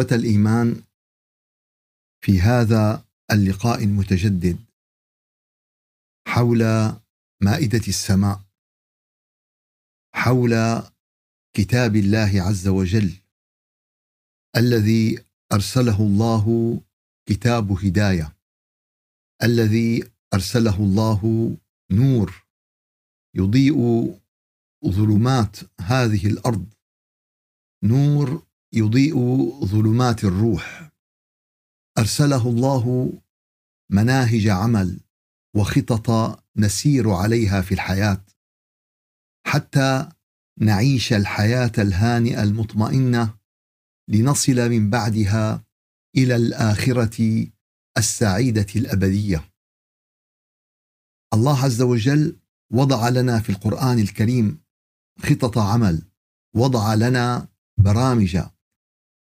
إخوة الإيمان في هذا اللقاء المتجدد حول مائدة السماء حول كتاب الله عز وجل الذي أرسله الله كتاب هداية الذي أرسله الله نور يضيء ظلمات هذه الأرض نور يضيء ظلمات الروح. أرسله الله مناهج عمل وخطط نسير عليها في الحياة حتى نعيش الحياة الهانئة المطمئنة لنصل من بعدها إلى الآخرة السعيدة الأبدية. الله عز وجل وضع لنا في القرآن الكريم خطط عمل وضع لنا برامج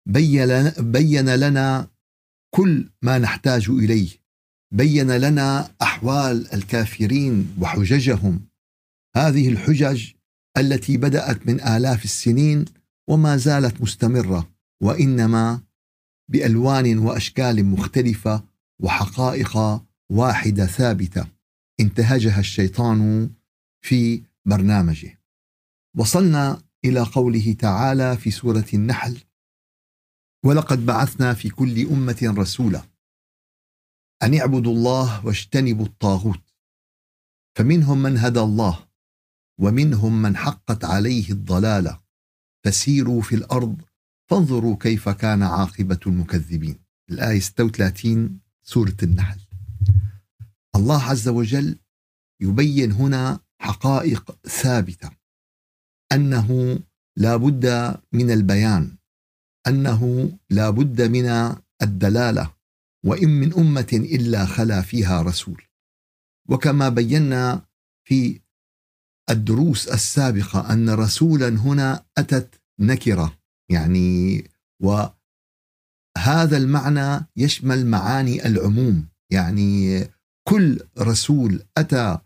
بين لنا كل ما نحتاج إليه. بين لنا أحوال الكافرين وحججهم. هذه الحجج التي بدأت من آلاف السنين وما زالت مستمرة وإنما بألوان وأشكال مختلفة وحقائق واحدة ثابتة انتهجها الشيطان في برنامجه. وصلنا إلى قوله تعالى في سورة النحل ولقد بعثنا في كل أمة رسولا أن اعبدوا الله واجتنبوا الطاغوت. فمنهم من هدى الله ومنهم من حقت عليه الضلالة. فسيروا في الأرض فانظروا كيف كان عاقبة المكذبين. الآية 36 سورة النحل. الله عز وجل يبين هنا حقائق ثابتة أنه لا بد من البيان. أنه لا بد من الدلالة وإن من أمة إلا خلا فيها رسول. وكما بينا في الدروس السابقة أن رسولا هنا أتت نكرة يعني وهذا المعنى يشمل معاني العموم. يعني كل رسول أتى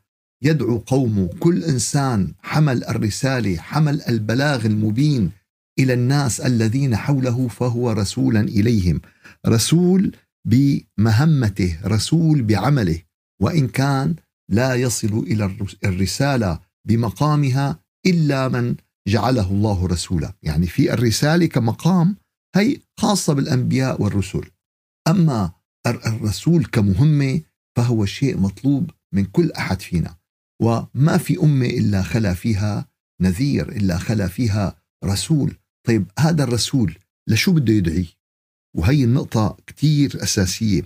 يدعو قومه كل إنسان حمل الرسالة حمل البلاغ المبين إلى الناس الذين حوله فهو رسولا إليهم. رسول بمهمته رسول بعمله. وإن كان لا يصل إلى الرسالة بمقامها إلا من جعله الله رسولا. يعني في الرسالة كمقام هي خاصة بالأنبياء والرسل. أما الرسول كمهمة فهو شيء مطلوب من كل أحد فينا. وما في أمة إلا خلا فيها نذير إلا خلا فيها رسول. طيب هذا الرسول لشو بده يدعي؟ وهي النقطة كتير أساسية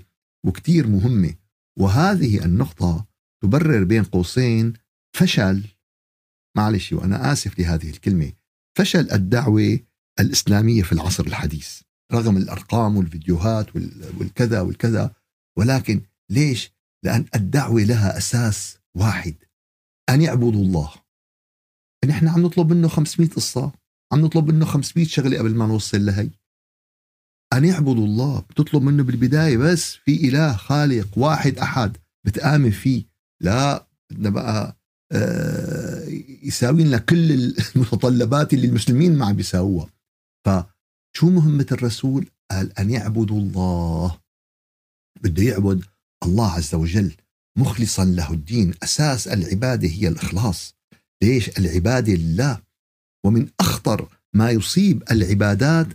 وكتير مهمة وهذه النقطة تبرر بين قوسين فشل. معلش وأنا آسف لهذه الكلمة. فشل الدعوة الإسلامية في العصر الحديث رغم الأرقام والفيديوهات والكذا والكذا. ولكن ليش؟ لأن الدعوة لها أساس واحد أن يعبدوا الله. نحن عم نطلب منه 500 قصة. عم نطلب منه 500 شغلة قبل ما نوصل لهي. أن يعبدوا الله بتطلب منه بالبداية بس في إله خالق واحد أحد بتآمن فيه. لا بدنا بقى آه يساوي لنا كل المتطلبات اللي المسلمين ما عم بيساووها فشو مهمة الرسول؟ قال أن يعبدوا الله. بده يعبد الله عز وجل. مخلصا له الدين. أساس العبادة هي الإخلاص. ليش؟ العبادة لله. ومن أخطر ما يصيب العبادات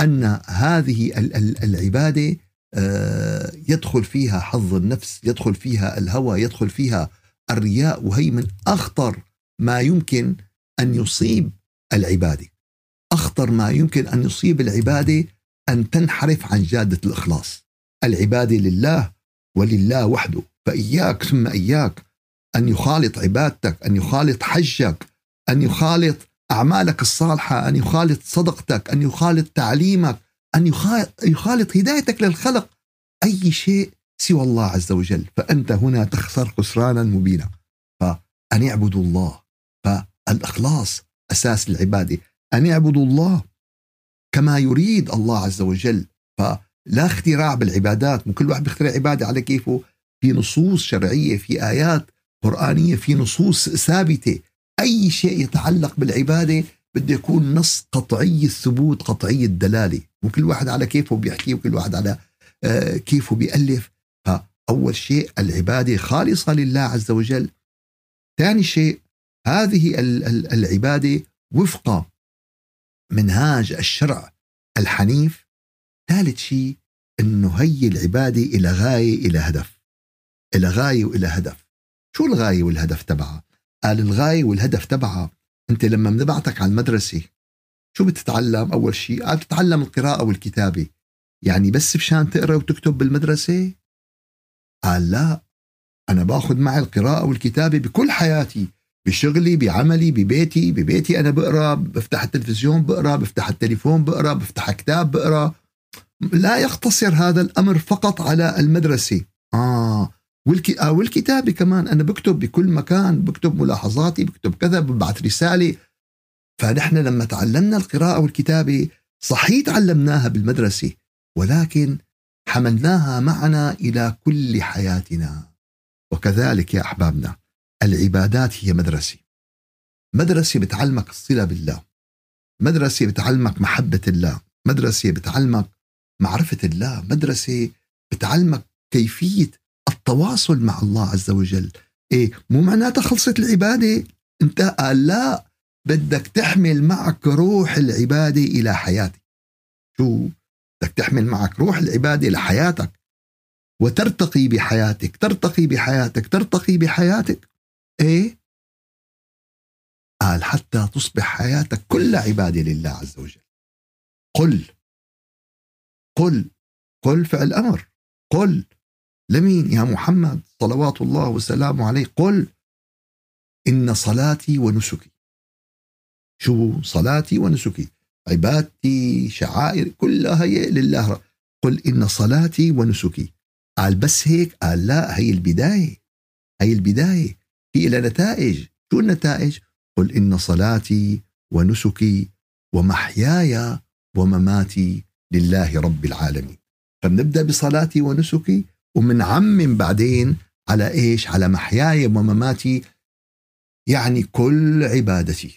أن هذه العبادة آه، يدخل فيها حظ النفس يدخل فيها الهوى يدخل فيها الرياء وهي من أخطر ما يمكن أن يصيب العبادة. أخطر ما يمكن أن يصيب العبادة أن تنحرف عن جادة الإخلاص. العبادة لله ولله وحده. فإياك ثم إياك أن يخالط عبادتك أن يخالط حجك أن يخالط أعمالك الصالحة أن يخالط صدقتك أن يخالط تعليمك أن يخالط هدايتك للخلق. أي شيء سوى الله عز وجل. فأنت هنا تخسر خسرانا مبينا. فأن يعبدوا الله. فالإخلاص أساس العبادة أن يعبدوا الله كما يريد الله عز وجل. فلا اختراع بالعبادات. مو كل واحد بيخترع عبادة على كيفه. في نصوص شرعية في آيات قرآنية في نصوص ثابتة. أي شيء يتعلق بالعبادة بده يكون نص قطعي الثبوت قطعي الدلالة. وكل واحد على كيفه بيحكي وكل واحد على آه، كيفه بيألف. فأول شيء العبادة خالصة لله عز وجل. ثاني شيء هذه العبادة وفق منهاج الشرع الحنيف. ثالث شيء إنه هي العبادة إلى غاية إلى هدف. إلى غاية وإلى هدف. شو الغاية والهدف تبعها؟ قال الغاية والهدف تبعها. أنت لما بنبعتك على المدرسة شو بتتعلم أول شيء قال بتتعلم القراءة والكتابة. يعني بس مشان تقرأ وتكتب بالمدرسة؟ قال لا. أنا باخذ معي القراءة والكتابة بكل حياتي بشغلي بعملي ببيتي ببيتي أنا بقرأ بفتح التلفزيون بقرأ بفتح التليفون بقرأ بفتح كتاب بقرأ. لا يقتصر هذا الأمر فقط على آه والكتابه كمان. أنا بكتب بكل مكان بكتب ملاحظاتي بكتب كذا ببعث رسالة. فنحن لما تعلمنا القراءة والكتابة صحيح تعلمناها بالمدرسة ولكن حملناها معنا إلى كل حياتنا. وكذلك يا أحبابنا العبادات هي مدرسة. مدرسة بتعلمك الصلة بالله. مدرسة بتعلمك محبة الله. مدرسة بتعلمك معرفة الله. مدرسة بتعلمك كيفية التواصل مع الله عز وجل. إيه مو معناتها خلصت العبادة؟ أنت قال لا بدك تحمل معك روح العبادة إلى حياتك. شو؟ بدك تحمل معك روح العبادة لحياتك وترتقي بحياتك ترتقي بحياتك ترتقي بحياتك. إيه؟ قال حتى تصبح حياتك كلها عبادة لله عز وجل. قل. قل. قل فعل أمر. قل. لمين؟ يا محمد صلوات الله وسلامه عليه. قل إن صلاتي ونسكي. شو صلاتي ونسكي. عبادتي شعائر كلها هي لله قل إن صلاتي ونسكي. قال بس هيك؟ قال لا هي البداية. هي البداية. في لها نتائج شو النتائج؟ قل إن صلاتي ونسكي ومحياي ومماتي لله رب العالمين. فبنبدأ بصلاتي ونسكي. ومنعمم بعدين على إيش؟ على محياي ومماتي يعني كل عبادتي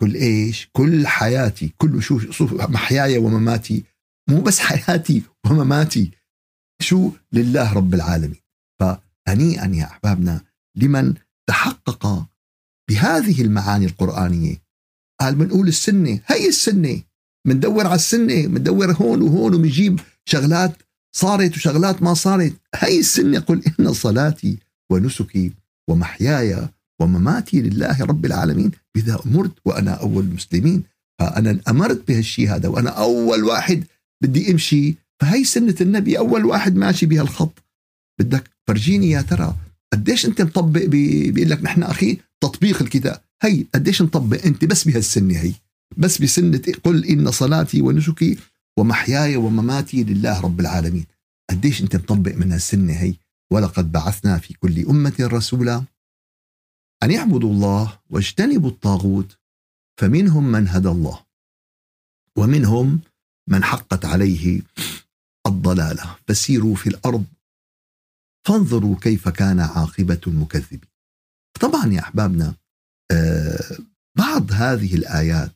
كل إيش؟ كل حياتي كل شو محياي ومماتي مو بس حياتي ومماتي شو؟ لله رب العالمين. فهنيئا يا أحبابنا لمن تحقق بهذه المعاني القرآنية. قال بنقول السنة هي السنة. بندور على السنة بندور هون وهون وبنجيب شغلات صارت وشغلات ما صارت. هي السنة قل إن صلاتي ونسكي ومحياي ومماتي لله رب العالمين. بذا أمرت وأنا أول المسلمين فأنا أمرت بهالشيء هذا وأنا أول واحد بدي أمشي. فهي سنة النبي أول واحد ماشي بهالخط بدك فرجيني يا ترى قديش أنت مطبق بيقول لك نحن أخي تطبيق الكتاب. هي قديش نطبق أنت بس بهالسنة هي. بس بسنة قل إن صلاتي ونسكي ومحياي ومماتي لله رب العالمين. قديش انت مطبق من هالسنة هي؟ ولقد بعثنا في كل أمة رسولا أن يعبدوا الله واجتنبوا الطاغوت فمنهم من هدى الله ومنهم من حقت عليه الضلالة. فسيروا في الأرض فانظروا كيف كان عاقبة المكذبين. طبعا يا أحبابنا آه بعض هذه الآيات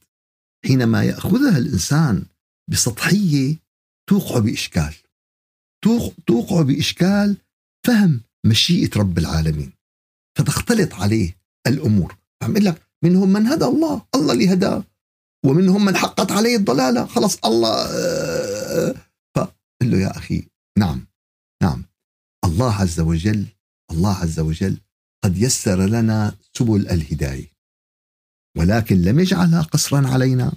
حينما يأخذها الإنسان بسطحية توقع بإشكال. توقع بإشكال فهم مشيئة رب العالمين. فتختلط عليه الأمور. عم لك منهم من هدى الله. الله اللي هداه. ومنهم من حقت عليه الضلالة. خلص الله آه، فقل له يا أخي نعم نعم. الله عز وجل الله عز وجل قد يسر لنا سبل الهداية. ولكن لم يجعلها قصرا علينا.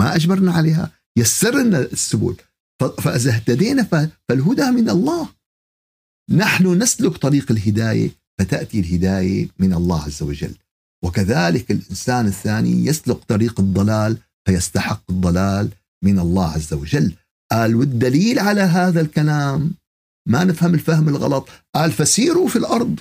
ما أجبرنا عليها. يسر لنا السبل فإذا اهتدينا فالهدى من الله. نحن نسلك طريق الهداية فتأتي الهداية من الله عز وجل. وكذلك الإنسان الثاني يسلك طريق الضلال فيستحق الضلال من الله عز وجل. قال والدليل على هذا الكلام ما نفهم الفهم الغلط قال فسيروا في الأرض.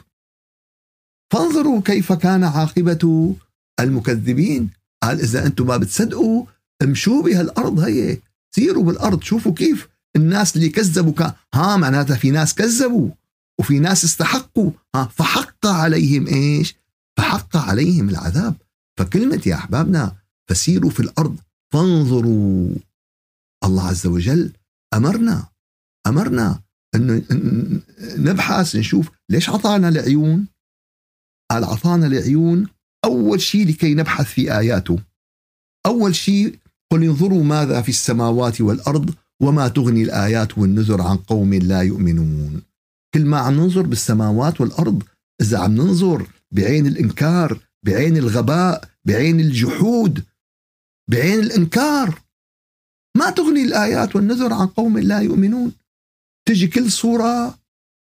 فانظروا كيف كان عاقبة المكذبين. قال إذا أنتم ما بتصدقوا امشوا بهالارض هي سيروا بالأرض شوفوا كيف الناس اللي كذبوا كان ها معناتها في ناس كذبوا وفي ناس استحقوا. ها فحق عليهم إيش؟ فحق عليهم العذاب. فكلمة يا أحبابنا فسيروا في الأرض فانظروا. الله عز وجل أمرنا أمرنا انه نبحث نشوف ليش اعطانا العيون؟ قال اعطانا العيون أول شيء لكي نبحث في آياته. أول شيء قل انظروا ماذا في السماوات والأرض وما تغني الآيات والنذر عن قوم لا يؤمنون. كل ما عم ننظر بالسماوات والأرض إذا عم ننظر بعين الإنكار بعين الغباء بعين الجحود بعين الإنكار ما تغني الآيات والنذر عن قوم لا يؤمنون. تجي كل صورة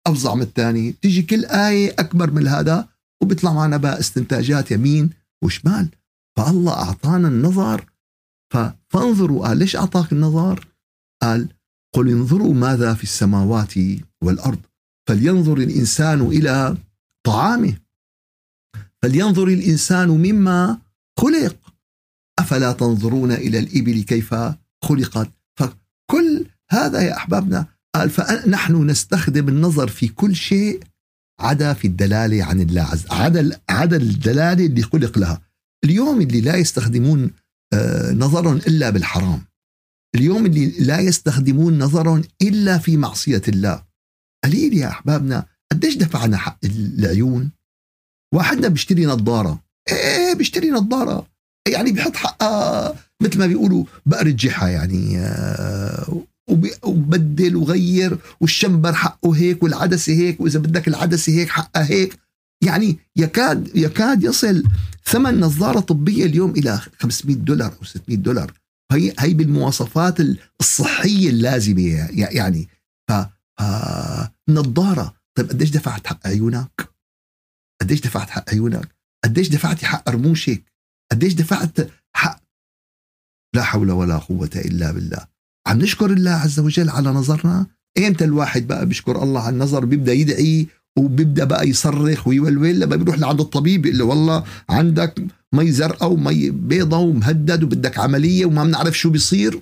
أفظع من الثانية. تجي كل آية أكبر من هذا وبيطلع معنا بقى استنتاجات يمين وشمال. فالله أعطانا النظر فانظروا قال ليش أعطاك النظر قال قل انظروا ماذا في السماوات والأرض. فلينظر الإنسان إلى طعامه. فلينظر الإنسان مما خلق. أفلا تنظرون إلى الإبل كيف خلقت؟ فكل هذا يا أحبابنا قال فنحن نستخدم النظر في كل شيء عدا في الدلالة عن الله عز عدا عدا الدلالة اللي خلق لها. اليوم اللي لا يستخدمون آه، نظرا إلا بالحرام. اليوم اللي لا يستخدمون نظرا إلا في معصية الله. قليل يا أحبابنا قديش دفعنا حق العيون؟ واحدنا بيشتري نظارة. إيه بيشتري نظارة. يعني بيحط حقها مثل ما بيقولوا بقر يعني آه، وبدل وغير والشمبر حقه هيك والعدسة هيك وإذا بدك العدسة هيك حقها هيك. يعني يكاد يكاد يصل ثمن نظارة طبية اليوم إلى 500 دولار أو 600 دولار هي هي بالمواصفات الصحية اللازمة يعني ف نظارة طيب قديش دفعت حق عيونك؟ قديش دفعت حق عيونك؟ قديش دفعتي حق رموشك؟ قديش دفعت حق لا حول ولا قوة إلا بالله عم نشكر الله عز وجل على نظرنا ايمتى الواحد بقى بيشكر الله على النظر بيبدأ يدعي وبيبدأ بقى يصرخ ويولول لما بيروح لعند الطبيب بيقول له والله عندك مي زرقاء ومي بيضة ومهدد وبدك عملية وما بنعرف شو بيصير.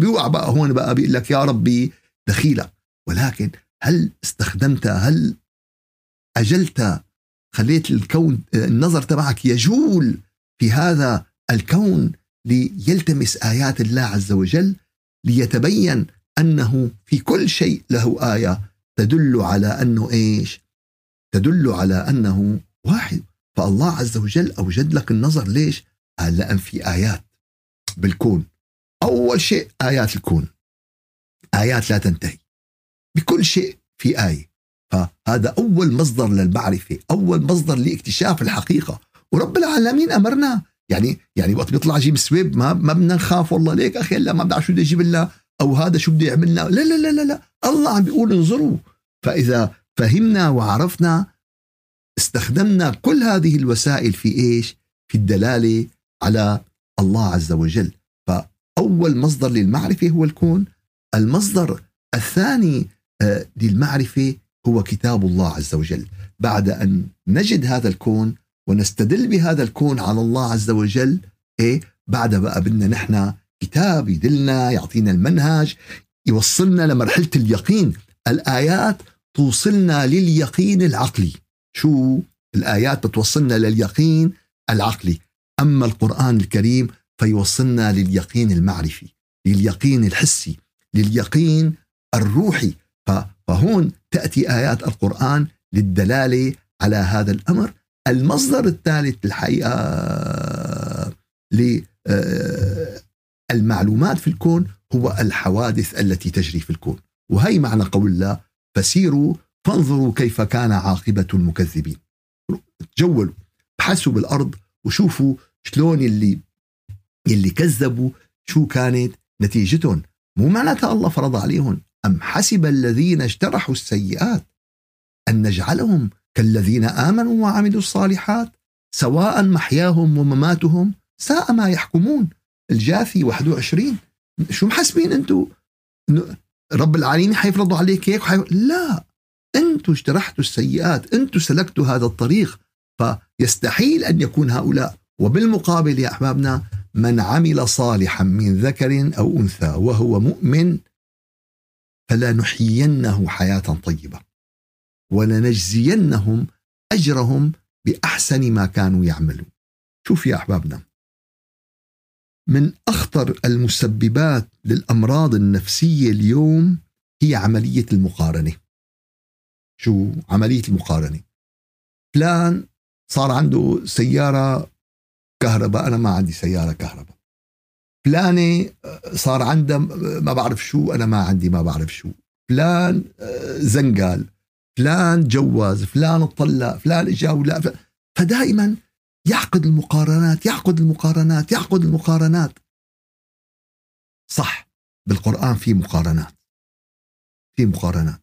بيوقع بقى هون بقى بيقول لك يا ربي دخيلك ولكن هل استخدمت هل أجلت خليت الكون النظر تبعك يجول في هذا الكون ليلتمس آيات الله عز وجل ليتبين أنه في كل شيء له آية تدل على أنه إيش؟ تدل على أنه واحد. فالله عز وجل أوجد لك النظر. ليش؟ قال لأن في آيات بالكون. أول شيء آيات الكون. آيات لا تنتهي. بكل شيء في آية. فهذا أول مصدر للمعرفة. أول مصدر لاكتشاف الحقيقة. ورب العالمين أمرنا. يعني يعني وقت بيطلع جيب سويب ما ما بدنا نخاف والله. ليك أخي لا ما بدي شو بده يجيب لنا؟ أو هذا شو بده يعمل لنا؟ لا لا لا لا. الله عم بيقول انظروا. فإذا فهمنا وعرفنا استخدمنا كل هذه الوسائل في إيش؟ في الدلالة على الله عز وجل. فأول مصدر للمعرفة هو الكون. المصدر الثاني آه، للمعرفة هو كتاب الله عز وجل. بعد أن نجد هذا الكون ونستدل بهذا الكون على الله عز وجل إيه؟ بعد بقى بدنا نحن كتاب يدلنا يعطينا المنهج يوصلنا لمرحلة اليقين. الآيات توصلنا لليقين العقلي. شو الآيات بتوصلنا لليقين العقلي. أما القرآن الكريم فيوصلنا لليقين المعرفي لليقين الحسي لليقين الروحي. فهون تأتي آيات القرآن للدلالة على هذا الأمر. المصدر الثالث الحقيقة للمعلومات في الكون هو الحوادث التي تجري في الكون. وهي معنى قول الله فسيروا فانظروا كيف كان عاقبة المكذبين. تجولوا ابحثوا بالأرض وشوفوا شلون اللي اللي كذبوا شو كانت نتيجتهم. مو معناتها الله فرض عليهم. أم حسب الذين اجترحوا السيئات أن نجعلهم كالذين آمنوا وعملوا الصالحات سواء محياهم ومماتهم ساء ما يحكمون. الجاثي 21 شو محسبين أنتم رب العالمين حيفرضوا عليك هيك وحي... لا. أنتم اجترحتوا السيئات أنتم سلكتوا هذا الطريق. فيستحيل أن يكون هؤلاء. وبالمقابل يا أحبابنا من عمل صالحا من ذكر أو أنثى وهو مؤمن فلنحيينه حياة طيبة. ولنجزينهم أجرهم بأحسن ما كانوا يعملون. شوف يا أحبابنا من أخطر المسببات للأمراض النفسية اليوم هي عملية المقارنة. شو عملية المقارنة؟ فلان صار عنده سيارة كهرباء أنا ما عندي سيارة كهرباء. فلانة صار عنده ما بعرف شو أنا ما عندي ما بعرف شو. فلان زنقال. فلان جوز فلان طلق. فلان إجا ولا. فدائما يعقد المقارنات يعقد المقارنات يعقد المقارنات. صح بالقرآن في مقارنات. في مقارنات.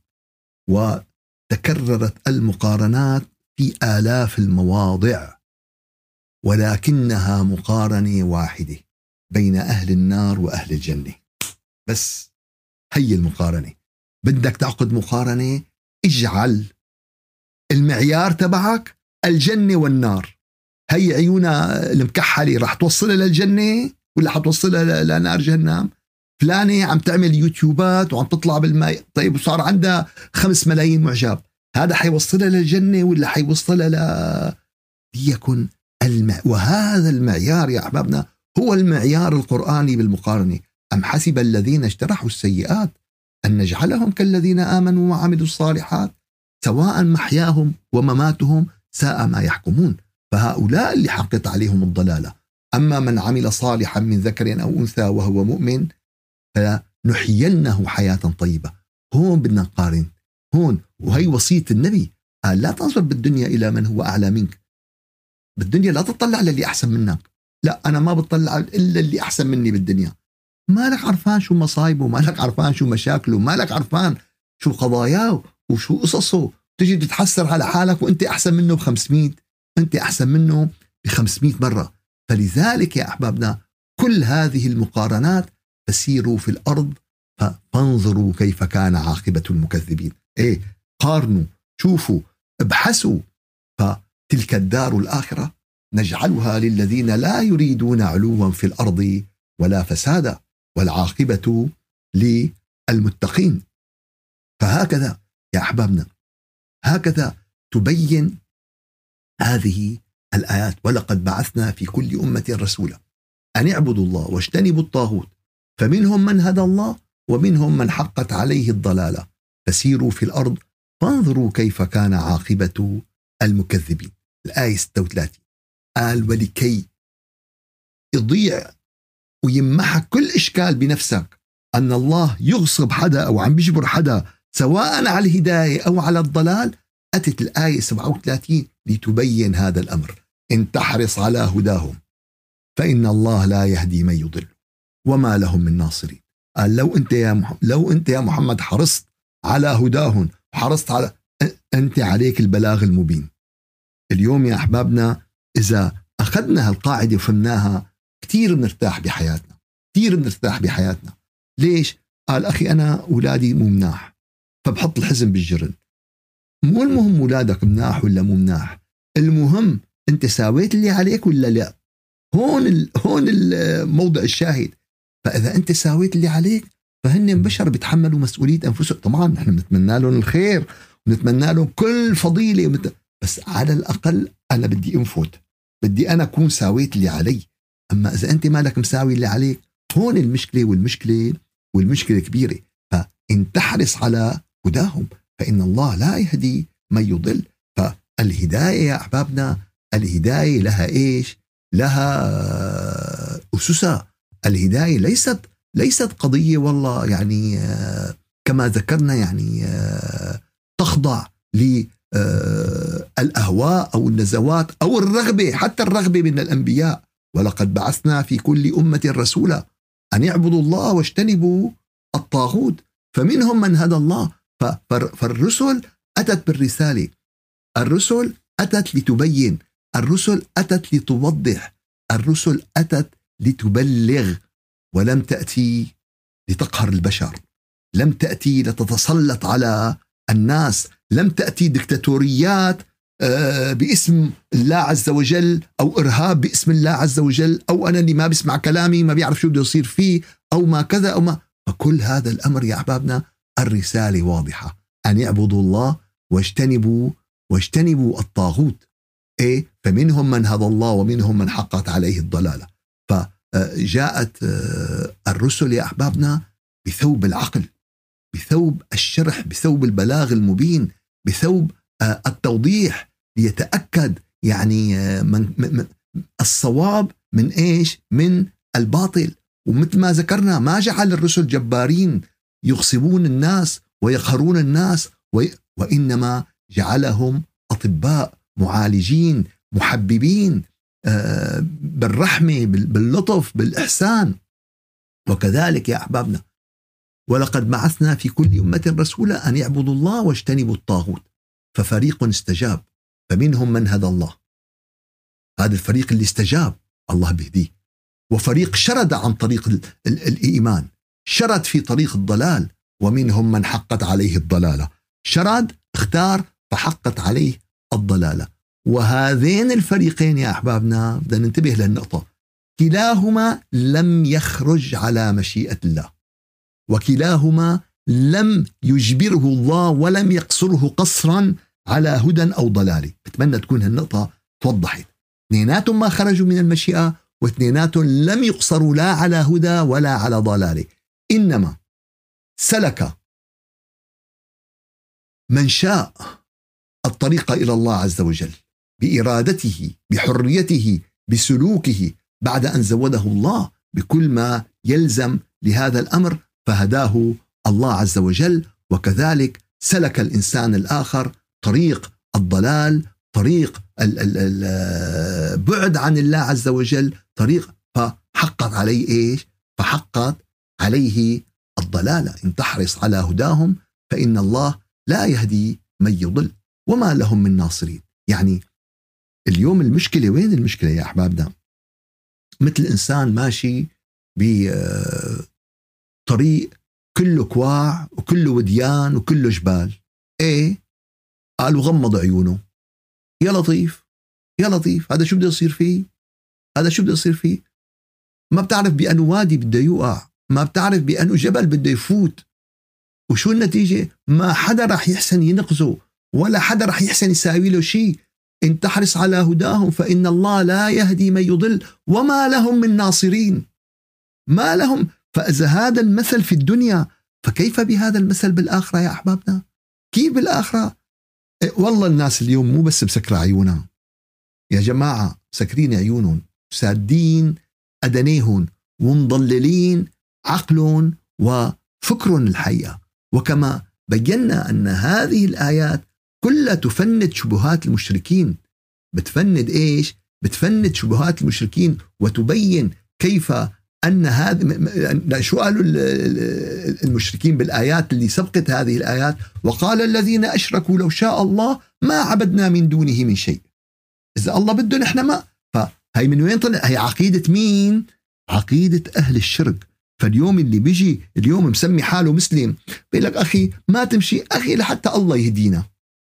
وتكررت المقارنات في آلاف المواضع ولكنها مقارنة واحدة بين أهل النار وأهل الجنة. بس هي المقارنة. بدك تعقد مقارنة اجعل المعيار تبعك الجنة والنار. هي عيونها المكحلة رح توصلها للجنة ولا حتوصلها لنار جهنم؟ فلانة عم تعمل يوتيوبات وعم تطلع بالماء. طيب وصار عندها خمس ملايين معجب. هذا حيوصلها للجنة ولا حيوصلها ل ليكن المع... وهذا المعيار يا أحبابنا هو المعيار القرآني بالمقارنة. أم حسب الذين اجترحوا السيئات أن نجعلهم كالذين آمنوا وعملوا الصالحات؟ سواء محياهم ومماتهم ساء ما يحكمون. فهؤلاء اللي حقت عليهم الضلالة. أما من عمل صالحا من ذكر أو أنثى وهو مؤمن فنحيينه حياة طيبة. هون بدنا نقارن. هون وهي وصية النبي. قال لا تنظر بالدنيا إلى من هو أعلى منك. بالدنيا لا تطلع للي أحسن منك. لا أنا ما بطلع إلا اللي أحسن مني بالدنيا. مالك عرفان شو مصايبه مالك عرفان شو مشاكله مالك عرفان شو قضاياه وشو قصصه. تجي تتحسر على حالك وأنت أحسن منه ب 500 انت أحسن منه ب 500 مرة. فلذلك يا أحبابنا كل هذه المقارنات تسير في الأرض فانظروا كيف كان عاقبة المكذبين. إيه قارنوا شوفوا ابحثوا. فتلك الدار الآخرة نجعلها للذين لا يريدون علوا في الأرض ولا فسادا والعاقبة للمتقين. فهكذا يا أحبابنا هكذا تبين هذه الآيات. ولقد بعثنا في كل أمة رسولا أن اعبدوا الله واجتنبوا الطاغوت. فمنهم من هدى الله ومنهم من حقت عليه الضلالة. فسيروا في الأرض. فانظروا كيف كان عاقبة المكذبين. الآية 36 قال ولكي يضيع ويمحك كل إشكال بنفسك. أن الله يغصب حدا أو عم بيجبر حدا سواء على الهداية أو على الضلال. أتت الآية 37 لتبين هذا الأمر. إن تحرص على هداهم فإن الله لا يهدي من يضل. وما لهم من ناصرين. قال لو أنت يا محمد لو أنت يا محمد حرصت على هداهم حرصت على أنت عليك البلاغ المبين. اليوم يا أحبابنا إذا أخذنا هالقاعدة وفهمناها كثير بنرتاح بحياتنا كثير بنرتاح بحياتنا. ليش؟ قال أخي أنا أولادي مو مناح فبحط الحزن بالجرن. مو المهم أولادك مناح ولا مو مناح. المهم أنت ساويت اللي عليك ولا لا؟ هون ال... هون الموضع الشاهد. فإذا أنت ساويت اللي عليك فهن بشر بيتحملوا مسؤولية أنفسهم. طبعا نحن بنتمنى لهم الخير ونتمنى لهم كل فضيلة. بس على الأقل أنا بدي أنفذ بدي أنا أكون ساويت اللي علي. أما إذا أنت مالك مساوي اللي عليك هون المشكلة والمشكلة والمشكلة كبيرة. فان تحرص على هداهم. فإن الله لا يهدي من يضل. فالهداية يا أحبابنا الهداية لها إيش؟ لها أسسها. الهداية ليست ليست قضية والله يعني كما ذكرنا يعني تخضع للاهواء أو النزوات أو الرغبة حتى الرغبة من الأنبياء. ولقد بعثنا في كل أمة رسولا أن يعبدوا الله واجتنبوا الطاغوت. فمنهم من هدى الله. فالرسل أتت بالرسالة. الرسل أتت لتبين. الرسل أتت لتوضح. الرسل أتت لتبلغ. ولم تأتي لتقهر البشر. لم تأتي لتتسلط على الناس. لم تأتي دكتاتوريات آه، باسم الله عز وجل أو إرهاب باسم الله عز وجل أو أنا اللي ما بسمع كلامي ما بيعرف شو بده يصير فيه أو ما كذا أو ما. فكل هذا الأمر يا أحبابنا الرسالة واضحة. أن يعبدوا الله واجتنبوا واجتنبوا الطاغوت. إيه؟ فمنهم من هدى الله ومنهم من حقت عليه الضلالة. ف جاءت الرسل يا أحبابنا بثوب العقل بثوب الشرح بثوب البلاغ المبين بثوب التوضيح ليتأكد يعني من, من الصواب من إيش؟ من الباطل. ومثل ما ذكرنا ما جعل الرسل جبارين يغصبون الناس ويقهرون الناس وإنما جعلهم أطباء معالجين محببين آه، بالرحمة باللطف بالإحسان. وكذلك يا أحبابنا ولقد بعثنا في كل أمة رسولا أن يعبدوا الله واجتنبوا الطاغوت ففريق استجاب فمنهم من هدى الله. هذا الفريق اللي استجاب الله بهديه وفريق شرد عن طريق الإيمان. شرد في طريق الضلال ومنهم من حقت عليه الضلالة. شرد اختار فحقت عليه الضلالة. وهذين الفريقين يا أحبابنا بدنا ننتبه للنقطة. كلاهما لم يخرج على مشيئة الله. وكلاهما لم يجبره الله ولم يقصره قصرا على هدى أو ضلال. بتمنى تكون هالنقطة توضحت. اثنيناتهم ما خرجوا من المشيئة واثنيناتهم لم يقصروا لا على هدى ولا على ضلال. إنما سلك من شاء الطريق إلى الله عز وجل بإرادته بحريته بسلوكه بعد أن زوده الله بكل ما يلزم لهذا الأمر فهداه الله عز وجل وكذلك سلك الإنسان الآخر طريق الضلال طريق البعد عن الله عز وجل طريق فحقت عليه إيش؟ فحقت عليه الضلالة. إن تحرص على هداهم فإن الله لا يهدي من يضل. وما لهم من ناصرين. يعني اليوم المشكلة وين المشكلة يا احبابنا مثل إنسان ماشي بطريق كله كواع وكله وديان وكله جبال. إيه؟ قال وغمض عيونه. يا لطيف يا لطيف. هذا شو بده يصير فيه؟ هذا شو بده يصير فيه؟ ما بتعرف بأنه وادي بده يوقع. ما بتعرف بأنه جبل بده يفوت. وشو النتيجة؟ ما حدا رح يحسن ينقذه ولا حدا رح يحسن يساوي له شيء. إن تحرص على هداهم فإن الله لا يهدي من يضل وما لهم من ناصرين. ما لهم. فإذا هذا المثل في الدنيا فكيف بهذا المثل بالآخرة يا أحبابنا؟ كيف بالآخرة؟ إيه، والله الناس اليوم مو بس مسكرة عيونها. يا جماعة مسكرين عيونهم سادين أدنيهم ومضللين عقلهم وفكرهم الحقيقة وكما بينا أن هذه الآيات كلها تفند شبهات المشركين. بتفند إيش؟ بتفند شبهات المشركين وتبين كيف أن هذا شو قالوا المشركين بالآيات اللي سبقت هذه الآيات وقال الذين أشركوا لو شاء الله ما عبدنا من دونه من شيء. إذا الله بده نحن ما. فهي من وين طلع؟ هي عقيدة مين؟ عقيدة أهل الشرك. فاليوم اللي بيجي اليوم مسمي حاله مسلم بيقول لك أخي ما تمشي أخي لحتى الله يهدينا.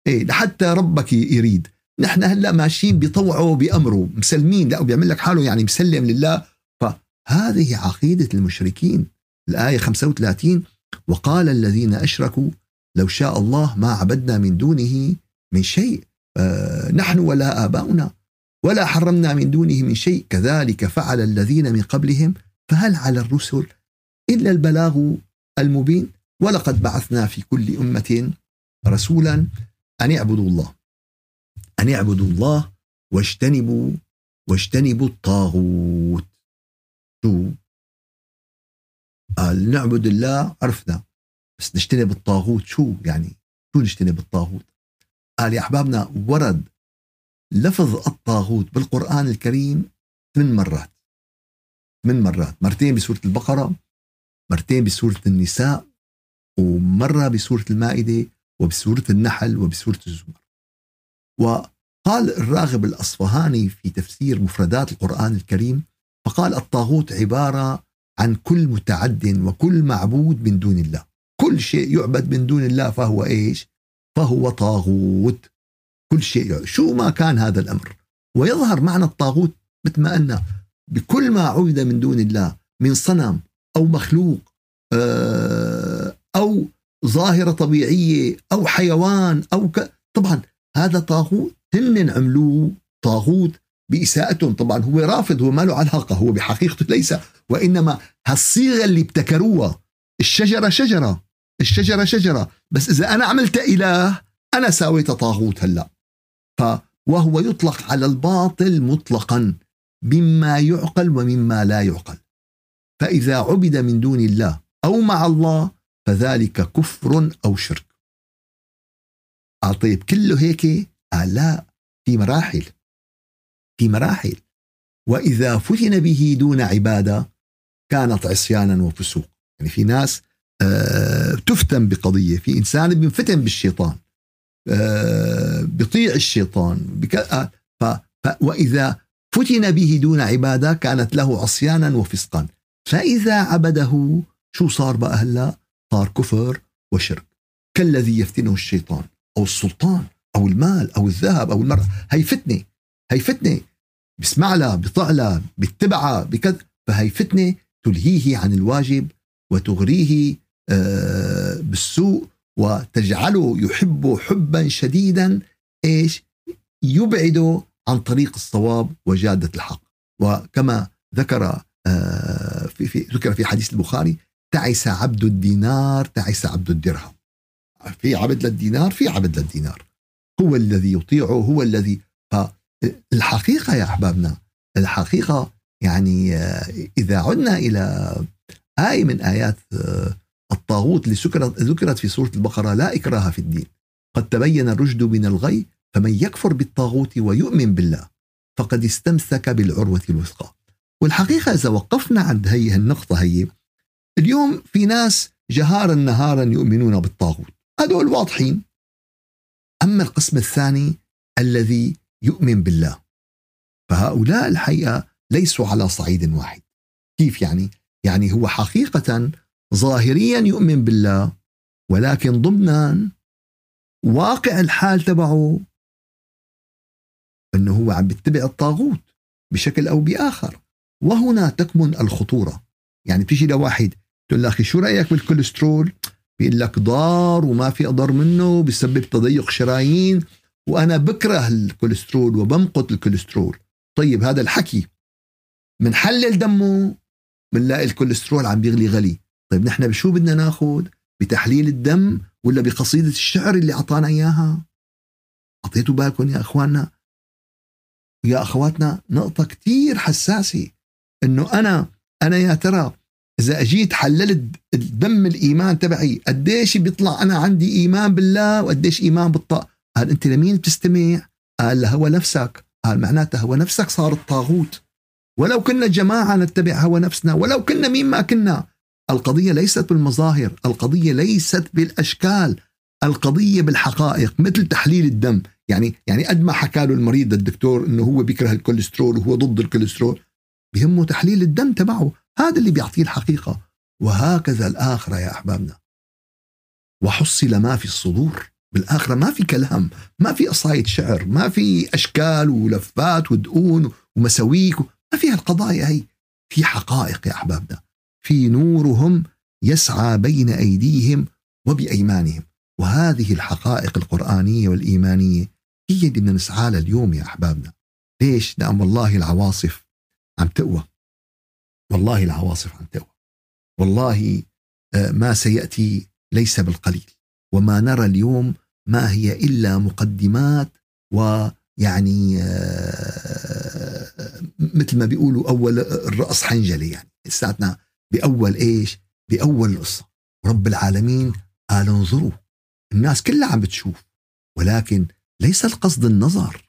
إيه لحتى ربك يريد. نحن هلأ ماشيين بطوعه بأمره مسلمين لأ بيعمل لك حاله يعني مسلم لله. فهذه عقيدة المشركين. الآية 35 وقال الذين أشركوا لو شاء الله ما عبدنا من دونه من شيء. آه نحن ولا آباؤنا ولا حرمنا من دونه من شيء. كذلك فعل الذين من قبلهم فهل على الرسل إلا البلاغ المبين؟ ولقد بعثنا في كل أمة رسولا أن يعبدوا الله. أن يعبدوا الله واجتنبوا واجتنبوا الطاغوت. شو؟ قال نعبد الله عرفنا. بس نجتنب الطاغوت. شو يعني؟ شو نجتنب الطاغوت؟ قال يا أحبابنا ورد لفظ الطاغوت بالقرآن الكريم ثمان مرات. من مرات. مرتين بسورة البقرة مرتين بسورة النساء ومرة بسورة المائدة وبسورة النحل وبسورة الزمر. وقال الراغب الأصفهاني في تفسير مفردات القرآن الكريم فقال الطاغوت عبارة عن كل متعد وكل معبود من دون الله. كل شيء يعبد من دون الله فهو إيش؟ فهو طاغوت. كل شيء شو ما كان هذا الأمر. ويظهر معنى الطاغوت مثل ما قلنا بكل ما عبد من دون الله من صنم أو مخلوق آه، أو ظاهرة طبيعية أو حيوان أو ك... طبعا هذا طاغوت هن عملوه طاغوت بإساءتهم. طبعا هو رافض هو ما له علاقة هو بحقيقته ليس. وإنما هالصيغة اللي ابتكروها الشجرة شجرة الشجرة شجرة. بس إذا أنا عملت إله أنا ساويت طاغوت هلأ. ف وهو يطلق على الباطل مطلقا. مما يعقل ومما لا يعقل. فإذا عبد من دون الله أو مع الله فذلك كفر أو شرك. آه طيب كله هيك آه لا في مراحل. في مراحل. وإذا فتن به دون عبادة كانت عصيانا وفسوق. يعني في ناس آه تفتن بقضية. في إنسان بينفتن بالشيطان بيطيع الشيطان بك... ف... وإذا فتن به دون عبادة كانت له عصيانا وفسقا. فإذا عبده شو صار بقى هلا؟ صار كفر وشرك. كالذي يفتنه الشيطان أو السلطان أو المال أو الذهب أو المرأة. هي فتنة هي فتنة. بسمع لها بيطع لها بيتبعها بكذا فهي فتنة تلهيه عن الواجب وتغريه آه، بالسوء وتجعله يحب حبا شديدا. إيش؟ يبعده عن طريق الصواب وجادة الحق. وكما ذكر آه، في في ذكر في حديث البخاري تعس عبد الدينار تعس عبد الدرهم. في عبد للدينار في عبد للدينار هو الذي يطيعه هو الذي فالحقيقة يا أحبابنا الحقيقة يعني آه، إذا عدنا إلى آية من آيات آه، الطاغوت اللي ذكرت في سورة البقرة لا إكراه في الدين. قد تبين الرشد من الغي فمن يكفر بالطاغوت ويؤمن بالله فقد استمسك بالعروة الوثقى. والحقيقة إذا وقفنا عند هي النقطة هي اليوم في ناس جهارا نهارا يؤمنون بالطاغوت. هذول واضحين. أما القسم الثاني الذي يؤمن بالله. فهؤلاء الحقيقة ليسوا على صعيد واحد. كيف يعني؟ يعني هو حقيقة ظاهريا يؤمن بالله ولكن ضمنا واقع الحال تبعه أنه هو عم بيتبع الطاغوت بشكل أو بآخر. وهنا تكمن الخطورة. يعني بتيجي لواحد تقول له أخي شو رأيك بالكوليسترول؟ بيقول لك ضار وما في أضر منه بسبب تضيق شرايين وأنا بكره الكوليسترول وبمقت الكوليسترول. طيب هذا الحكي. بنحلل دمه بنلاقي الكوليسترول عم بيغلي غلي. طيب نحن بشو بدنا ناخذ؟ بتحليل الدم ولا بقصيدة الشعر اللي أعطانا إياها؟ أعطيتوا بالكم يا أخواننا؟ يا أخواتنا نقطة كتير حساسة. إنه أنا أنا يا ترى إذا أجيت حللت الدم الإيمان تبعي قديش بيطلع أنا عندي إيمان بالله وقديش إيمان بالطاغوت قال أنت لمين بتستمع قال لهوى نفسك. قال معناتها هو نفسك صار الطاغوت. ولو كنا جماعة نتبع هوى نفسنا ولو كنا مين ما كنا. القضية ليست بالمظاهر القضية ليست بالأشكال القضية بالحقائق مثل تحليل الدم. يعني يعني قد ما حكى له المريض الدكتور إنه هو بيكره الكوليسترول وهو ضد الكوليسترول بهمه تحليل الدم تبعه. هذا اللي بيعطيه الحقيقة. وهكذا الآخرة يا أحبابنا. وحصل ما في الصدور. بالآخرة ما في كلام ما في قصايد شعر ما في أشكال ولفات ودقون ومساويك ما فيها القضايا هي. في حقائق يا أحبابنا. في نورهم يسعى بين أيديهم وبأيمانهم. وهذه الحقائق القرآنية والإيمانية هي اللي بدنا نسعى لها اليوم يا أحبابنا. ليش؟ لأن والله العواصف عم تقوى. والله العواصف عم تقوى. والله آه، ما سيأتي ليس بالقليل. وما نرى اليوم ما هي إلا مقدمات ويعني آه، مثل ما بيقولوا أول الرأس حنجلة يعني. لساتنا بأول إيش؟ بأول القصة. رب العالمين قال انظروا. الناس كلها عم بتشوف. ولكن ليس القصد النظر.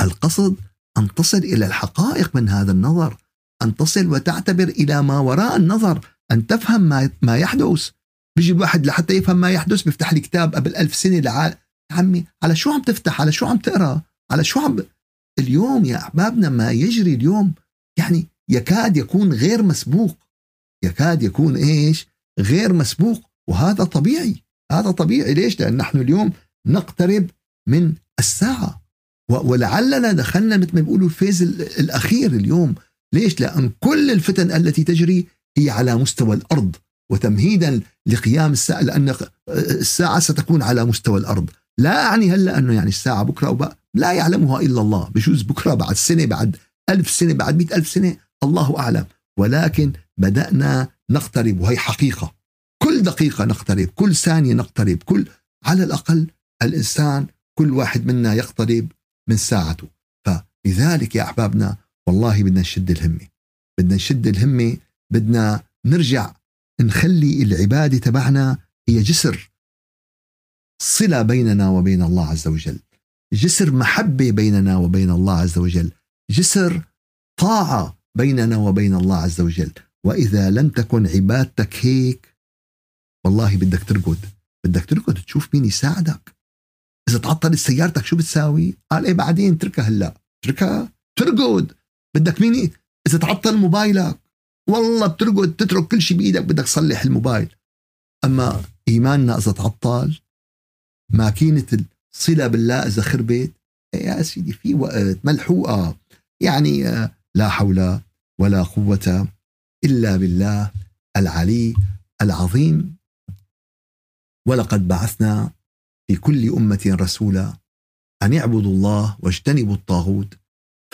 القصد أن تصل إلى الحقائق من هذا النظر أن تصل وتعتبر إلى ما وراء النظر أن تفهم ما, ما يحدث. بيجي الواحد لحتى يفهم ما يحدث بيفتح لي كتاب قبل ألف سنة لعال عمي على شو عم تفتح؟ على شو عم تقرأ؟ على شو عم اليوم يا أحبابنا ما يجري اليوم يعني يكاد يكون غير مسبوق. يكاد يكون إيش؟ غير مسبوق وهذا طبيعي. هذا طبيعي. ليش؟ لأن نحن اليوم نقترب من الساعة. ولعلنا دخلنا مثل ما بيقولوا الفيز الأخير اليوم. ليش؟ لأن كل الفتن التي تجري هي على مستوى الأرض. وتمهيدا لقيام الساعة لأن الساعة ستكون على مستوى الأرض. لا أعني هلأ أنه يعني الساعة بكرة لا يعلمها إلا الله. بجوز بكرة بعد سنة بعد ألف سنة بعد مئة ألف سنة الله أعلم. ولكن بدأنا نقترب وهي حقيقة. كل دقيقة نقترب كل ثانية نقترب كل على الأقل الإنسان كل واحد منا يقترب من ساعته. فلذلك يا أحبابنا والله بدنا نشد الهمة. بدنا نشد الهمة بدنا نرجع نخلي العبادة تبعنا هي جسر صلة بيننا وبين الله عز وجل جسر محبة بيننا وبين الله عز وجل جسر طاعة بيننا وبين الله عز وجل. وإذا لم تكن عبادتك هيك والله بدك ترقد بدك ترقد تشوف مين يساعدك. إذا تعطلت سيارتك شو بتساوي؟ قال إيه بعدين اتركها هلا. اتركها ترقد. بدك مين؟ إذا تعطل موبايلك. والله بترقد تترك كل شيء بإيدك بدك تصلح الموبايل. أما إيماننا إذا تعطل ماكينة الصلة بالله إذا خربت. إيه يا سيدي في وقت ملحوقة. يعني لا حول ولا قوة إلا بالله العلي العظيم. ولقد بعثنا في كل أمة رسولا أن يعبدوا الله واجتنبوا الطاغوت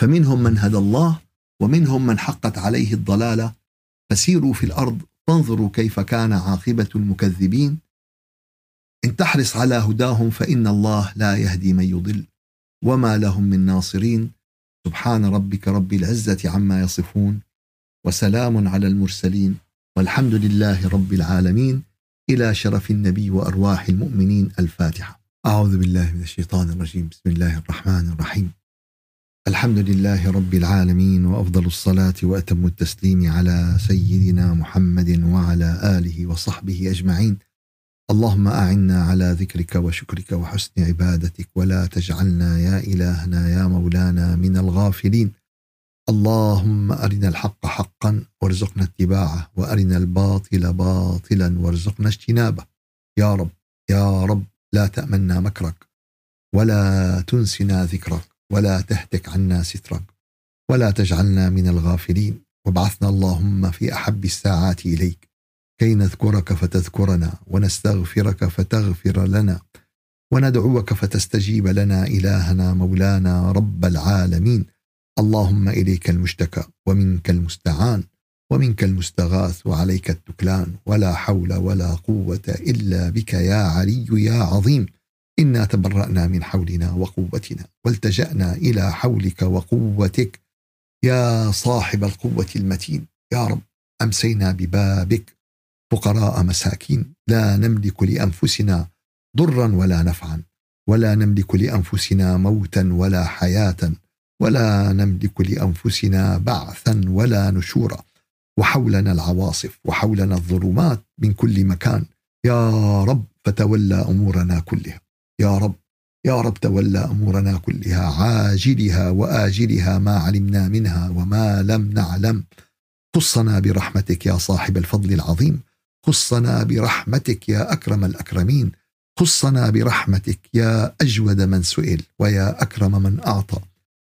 فمنهم من هدى الله ومنهم من حقت عليه الضلالة. فسيروا في الأرض فانظروا كيف كان عاقبة المكذبين. إن تحرص على هداهم فإن الله لا يهدي من يضل. وما لهم من ناصرين. سبحان ربك رب العزة عما يصفون. وسلام على المرسلين. والحمد لله رب العالمين. إلى شرف النبي وأرواح المؤمنين الفاتحة. أعوذ بالله من الشيطان الرجيم. بسم الله الرحمن الرحيم. الحمد لله رب العالمين وأفضل الصلاة وأتم التسليم على سيدنا محمد وعلى آله وصحبه أجمعين. اللهم أعنا على ذكرك وشكرك وحسن عبادتك ولا تجعلنا يا إلهنا يا مولانا من الغافلين. اللهم أرنا الحق حقا وارزقنا اتباعه وأرنا الباطل باطلا وارزقنا اجتنابه. يا رب يا رب لا تأمنا مكرك ولا تنسنا ذكرك ولا تهتك عنا سترك ولا تجعلنا من الغافلين. وابعثنا اللهم في أحب الساعات إليك كي نذكرك فتذكرنا ونستغفرك فتغفر لنا وندعوك فتستجيب لنا إلهنا مولانا رب العالمين. اللهم إليك المشتكى ومنك المستعان ومنك المستغاث وعليك التكلان ولا حول ولا قوة إلا بك يا علي يا عظيم. إنا تبرأنا من حولنا وقوتنا والتجأنا إلى حولك وقوتك. يا صاحب القوة المتين يا رب أمسينا ببابك فقراء مساكين. لا نملك لأنفسنا ضرا ولا نفعا ولا نملك لأنفسنا موتا ولا حياة. ولا نملك لأنفسنا بعثا ولا نشورا. وحولنا العواصف وحولنا الظلمات من كل مكان. يا رب فتولى أمورنا كلها. يا رب يا رب تولى أمورنا كلها. عاجلها وآجلها ما علمنا منها وما لم نعلم. خصنا برحمتك يا صاحب الفضل العظيم. خصنا برحمتك يا أكرم الأكرمين. خصنا برحمتك يا أجود من سئل ويا أكرم من أعطى.